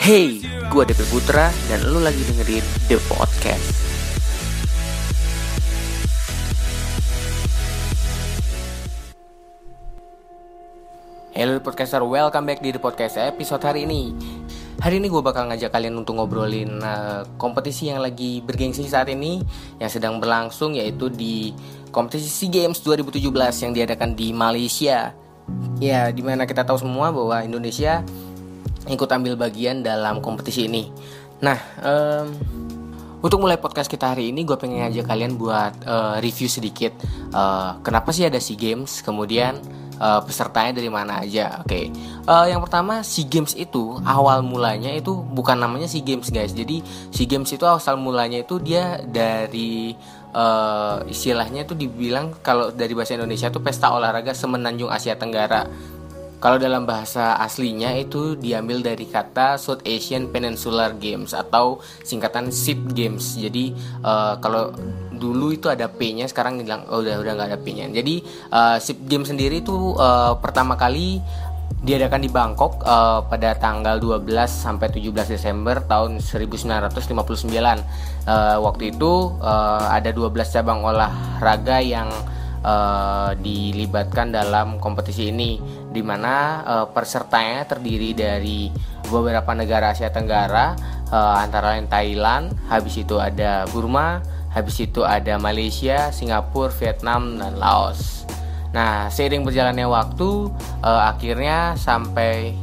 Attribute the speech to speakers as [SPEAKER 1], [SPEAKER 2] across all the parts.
[SPEAKER 1] Hey, gue DP Putra dan lu lagi dengerin The Podcast. Hello podcaster, welcome back di The Podcast episode hari ini. Hari ini gue bakal ngajak kalian untuk ngobrolin uh, kompetisi yang lagi bergengsi saat ini Yang sedang berlangsung yaitu di kompetisi SEA Games 2017 yang diadakan di Malaysia. Ya, di mana kita tahu semua bahwa Indonesia ikut ambil bagian dalam kompetisi ini. Nah, um, untuk mulai podcast kita hari ini, gue pengen ngajak kalian buat uh, review sedikit. Uh, kenapa sih ada SEA Games? Kemudian uh, pesertanya dari mana aja? Oke, okay. uh, yang pertama SEA Games itu awal mulanya itu bukan namanya SEA Games guys. Jadi SEA Games itu asal mulanya itu dia dari uh, istilahnya itu dibilang kalau dari bahasa Indonesia itu pesta olahraga semenanjung Asia Tenggara kalau dalam bahasa aslinya itu diambil dari kata South Asian Peninsular Games atau singkatan SIP Games. Jadi uh, kalau dulu itu ada P-nya, sekarang bilang oh, udah udah nggak ada P-nya. Jadi uh, SIP Games sendiri itu uh, pertama kali diadakan di Bangkok uh, pada tanggal 12 sampai 17 Desember tahun 1959. Uh, waktu itu uh, ada 12 cabang olahraga yang uh, dilibatkan dalam kompetisi ini di mana uh, pesertanya terdiri dari beberapa negara Asia Tenggara uh, antara lain Thailand, habis itu ada Burma, habis itu ada Malaysia, Singapura, Vietnam dan Laos. Nah, seiring berjalannya waktu uh, akhirnya sampai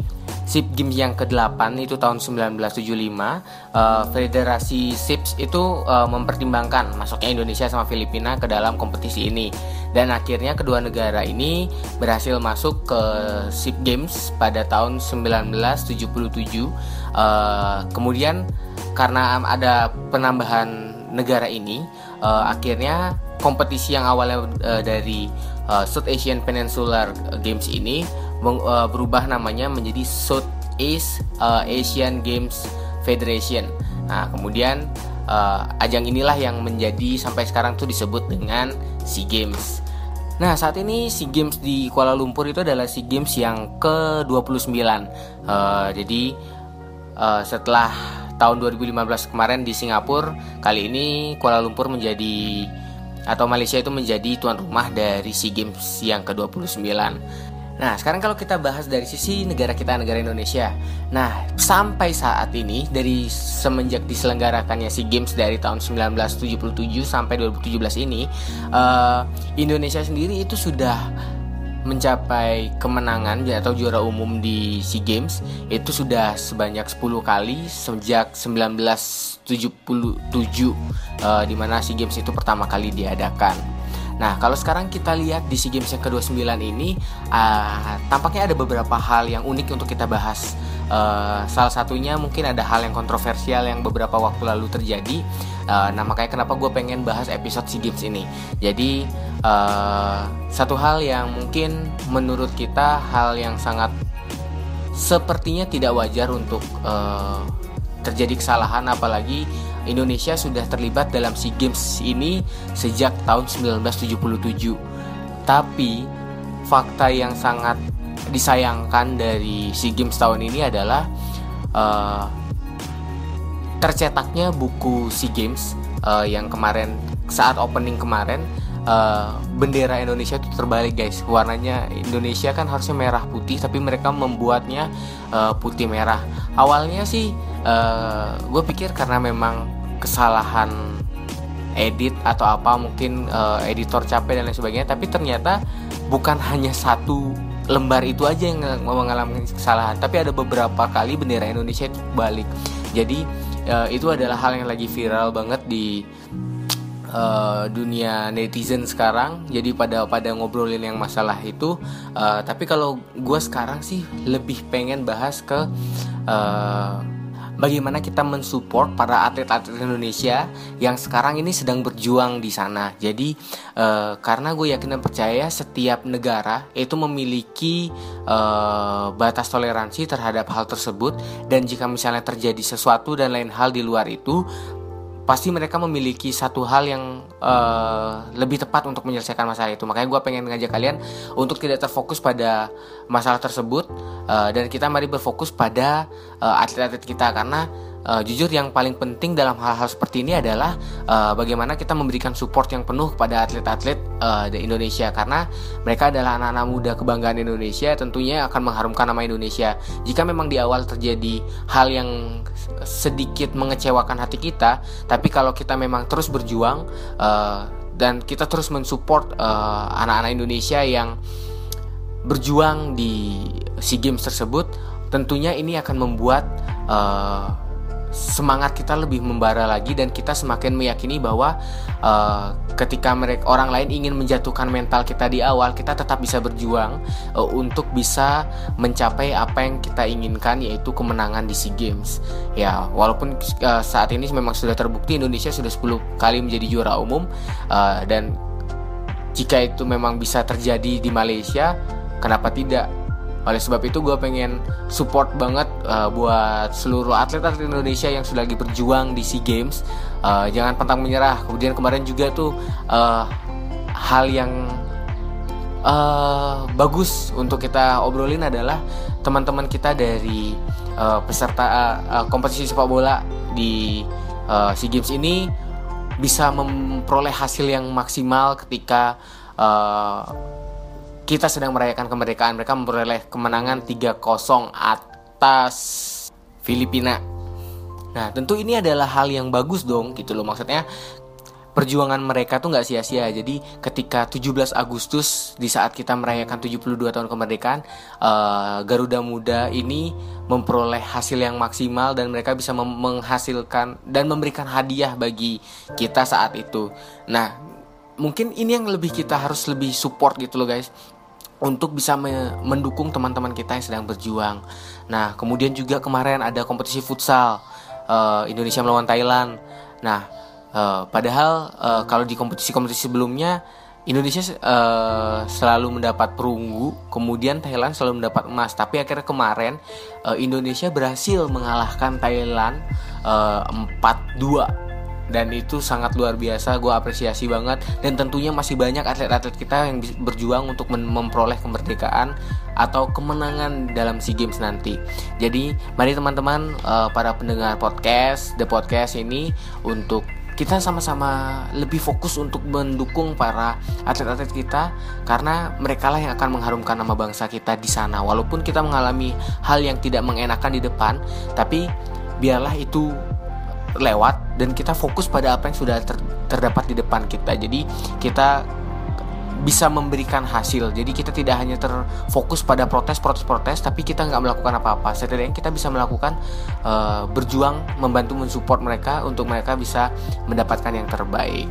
[SPEAKER 1] SIP Games yang ke-8 itu tahun 1975 uh, Federasi SIPS itu uh, mempertimbangkan masuknya Indonesia sama Filipina ke dalam kompetisi ini. Dan akhirnya kedua negara ini berhasil masuk ke SIP Games pada tahun 1977 uh, kemudian karena ada penambahan negara ini uh, akhirnya kompetisi yang awalnya uh, dari uh, South Asian Peninsular Games ini uh, berubah namanya menjadi Southeast uh, Asian Games Federation. Nah, kemudian uh, ajang inilah yang menjadi sampai sekarang tuh disebut dengan SEA Games. Nah, saat ini SEA Games di Kuala Lumpur itu adalah SEA Games yang ke-29. Uh, jadi uh, setelah tahun 2015 kemarin di Singapura, kali ini Kuala Lumpur menjadi atau Malaysia itu menjadi tuan rumah dari SEA Games yang ke-29. Nah, sekarang kalau kita bahas dari sisi negara kita, negara Indonesia. Nah, sampai saat ini dari semenjak diselenggarakannya SEA Games dari tahun 1977 sampai 2017 ini, uh, Indonesia sendiri itu sudah mencapai kemenangan atau juara umum di SEA Games itu sudah sebanyak 10 kali sejak 1977 uh, di mana SEA Games itu pertama kali diadakan. Nah, kalau sekarang kita lihat di SEA Games yang ke-29 ini, uh, tampaknya ada beberapa hal yang unik untuk kita bahas. Uh, salah satunya mungkin ada hal yang kontroversial yang beberapa waktu lalu terjadi. Uh, nah, makanya kenapa gue pengen bahas episode SEA Games ini. Jadi, uh, satu hal yang mungkin menurut kita hal yang sangat sepertinya tidak wajar untuk uh, terjadi kesalahan apalagi Indonesia sudah terlibat dalam SEA Games ini sejak tahun 1977. Tapi fakta yang sangat disayangkan dari SEA Games tahun ini adalah uh, tercetaknya buku SEA Games uh, yang kemarin saat opening kemarin uh, bendera Indonesia itu terbalik guys. Warnanya Indonesia kan harusnya merah putih tapi mereka membuatnya uh, putih merah. Awalnya sih uh, gue pikir karena memang kesalahan edit atau apa mungkin uh, editor capek dan lain sebagainya tapi ternyata bukan hanya satu lembar itu aja yang mengalami kesalahan tapi ada beberapa kali bendera Indonesia itu balik. Jadi uh, itu adalah hal yang lagi viral banget di uh, dunia netizen sekarang jadi pada pada ngobrolin yang masalah itu uh, tapi kalau gue sekarang sih lebih pengen bahas ke uh, bagaimana kita mensupport para atlet-atlet Indonesia yang sekarang ini sedang berjuang di sana. Jadi uh, karena gue yakin dan percaya setiap negara itu memiliki uh, batas toleransi terhadap hal tersebut dan jika misalnya terjadi sesuatu dan lain hal di luar itu pasti mereka memiliki satu hal yang uh, lebih tepat untuk menyelesaikan masalah itu. Makanya gue pengen ngajak kalian untuk tidak terfokus pada masalah tersebut uh, dan kita mari berfokus pada atlet-atlet uh, kita. Karena uh, jujur yang paling penting dalam hal-hal seperti ini adalah uh, bagaimana kita memberikan support yang penuh kepada atlet-atlet uh, di Indonesia. Karena mereka adalah anak-anak muda kebanggaan Indonesia tentunya akan mengharumkan nama Indonesia. Jika memang di awal terjadi hal yang sedikit mengecewakan hati kita tapi kalau kita memang terus berjuang uh, dan kita terus mensupport anak anak-anak Indonesia yang berjuang di SEA Games tersebut tentunya ini akan membuat uh, semangat kita lebih membara lagi dan kita semakin meyakini bahwa uh, ketika mereka orang lain ingin menjatuhkan mental kita di awal kita tetap bisa berjuang uh, untuk bisa mencapai apa yang kita inginkan yaitu kemenangan di SEA Games. Ya walaupun uh, saat ini memang sudah terbukti Indonesia sudah 10 kali menjadi juara umum uh, dan jika itu memang bisa terjadi di Malaysia kenapa tidak oleh sebab itu gue pengen support banget uh, buat seluruh atlet-atlet Indonesia yang sudah lagi berjuang di SEA Games. Uh, jangan pantang menyerah. Kemudian kemarin juga tuh uh, hal yang uh, bagus untuk kita obrolin adalah teman-teman kita dari uh, peserta uh, kompetisi sepak bola di uh, SEA Games ini bisa memperoleh hasil yang maksimal ketika uh, kita sedang merayakan kemerdekaan mereka memperoleh kemenangan 3-0 atas Filipina. Nah, tentu ini adalah hal yang bagus dong gitu loh maksudnya perjuangan mereka tuh nggak sia-sia. Jadi ketika 17 Agustus di saat kita merayakan 72 tahun kemerdekaan, uh, Garuda Muda ini memperoleh hasil yang maksimal dan mereka bisa menghasilkan dan memberikan hadiah bagi kita saat itu. Nah, mungkin ini yang lebih kita harus lebih support gitu loh guys untuk bisa me mendukung teman-teman kita yang sedang berjuang. Nah, kemudian juga kemarin ada kompetisi futsal uh, Indonesia melawan Thailand. Nah, uh, padahal uh, kalau di kompetisi-kompetisi sebelumnya Indonesia uh, selalu mendapat perunggu, kemudian Thailand selalu mendapat emas. Tapi akhirnya kemarin uh, Indonesia berhasil mengalahkan Thailand uh, 4-2 dan itu sangat luar biasa gue apresiasi banget. Dan tentunya masih banyak atlet-atlet kita yang berjuang untuk memperoleh kemerdekaan atau kemenangan dalam SEA Games nanti. Jadi mari teman-teman uh, para pendengar podcast The Podcast ini untuk kita sama-sama lebih fokus untuk mendukung para atlet-atlet kita karena mereka lah yang akan mengharumkan nama bangsa kita di sana. Walaupun kita mengalami hal yang tidak mengenakan di depan tapi biarlah itu lewat dan kita fokus pada apa yang sudah ter, terdapat di depan kita. Jadi kita bisa memberikan hasil. Jadi kita tidak hanya terfokus pada protes, protes, protes, tapi kita nggak melakukan apa-apa. Setidaknya kita bisa melakukan uh, berjuang, membantu mensupport mereka untuk mereka bisa mendapatkan yang terbaik.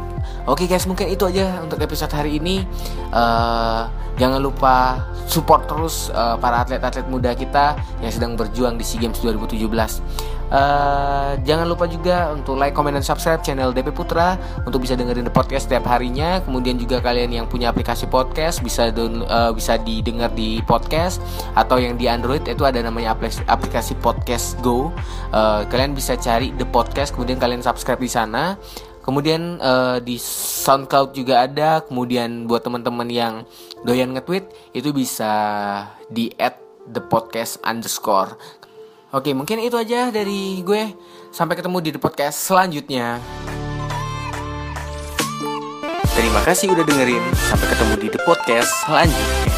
[SPEAKER 1] Oke guys, mungkin itu aja untuk episode hari ini. Uh, jangan lupa support terus uh, para atlet-atlet muda kita yang sedang berjuang di SEA Games 2017. Uh, jangan lupa juga untuk like, comment, dan subscribe channel DP Putra untuk bisa dengerin podcast setiap harinya. Kemudian juga kalian yang punya aplikasi podcast bisa uh, bisa didengar di podcast atau yang di Android itu ada namanya aplikasi Podcast Go. Uh, kalian bisa cari the podcast, kemudian kalian subscribe di sana. Kemudian uh, di SoundCloud juga ada. Kemudian buat teman-teman yang doyan nge-tweet itu bisa di add the podcast underscore Oke, mungkin itu aja dari gue. Sampai ketemu di podcast selanjutnya. Terima kasih udah dengerin. Sampai ketemu di the podcast selanjutnya.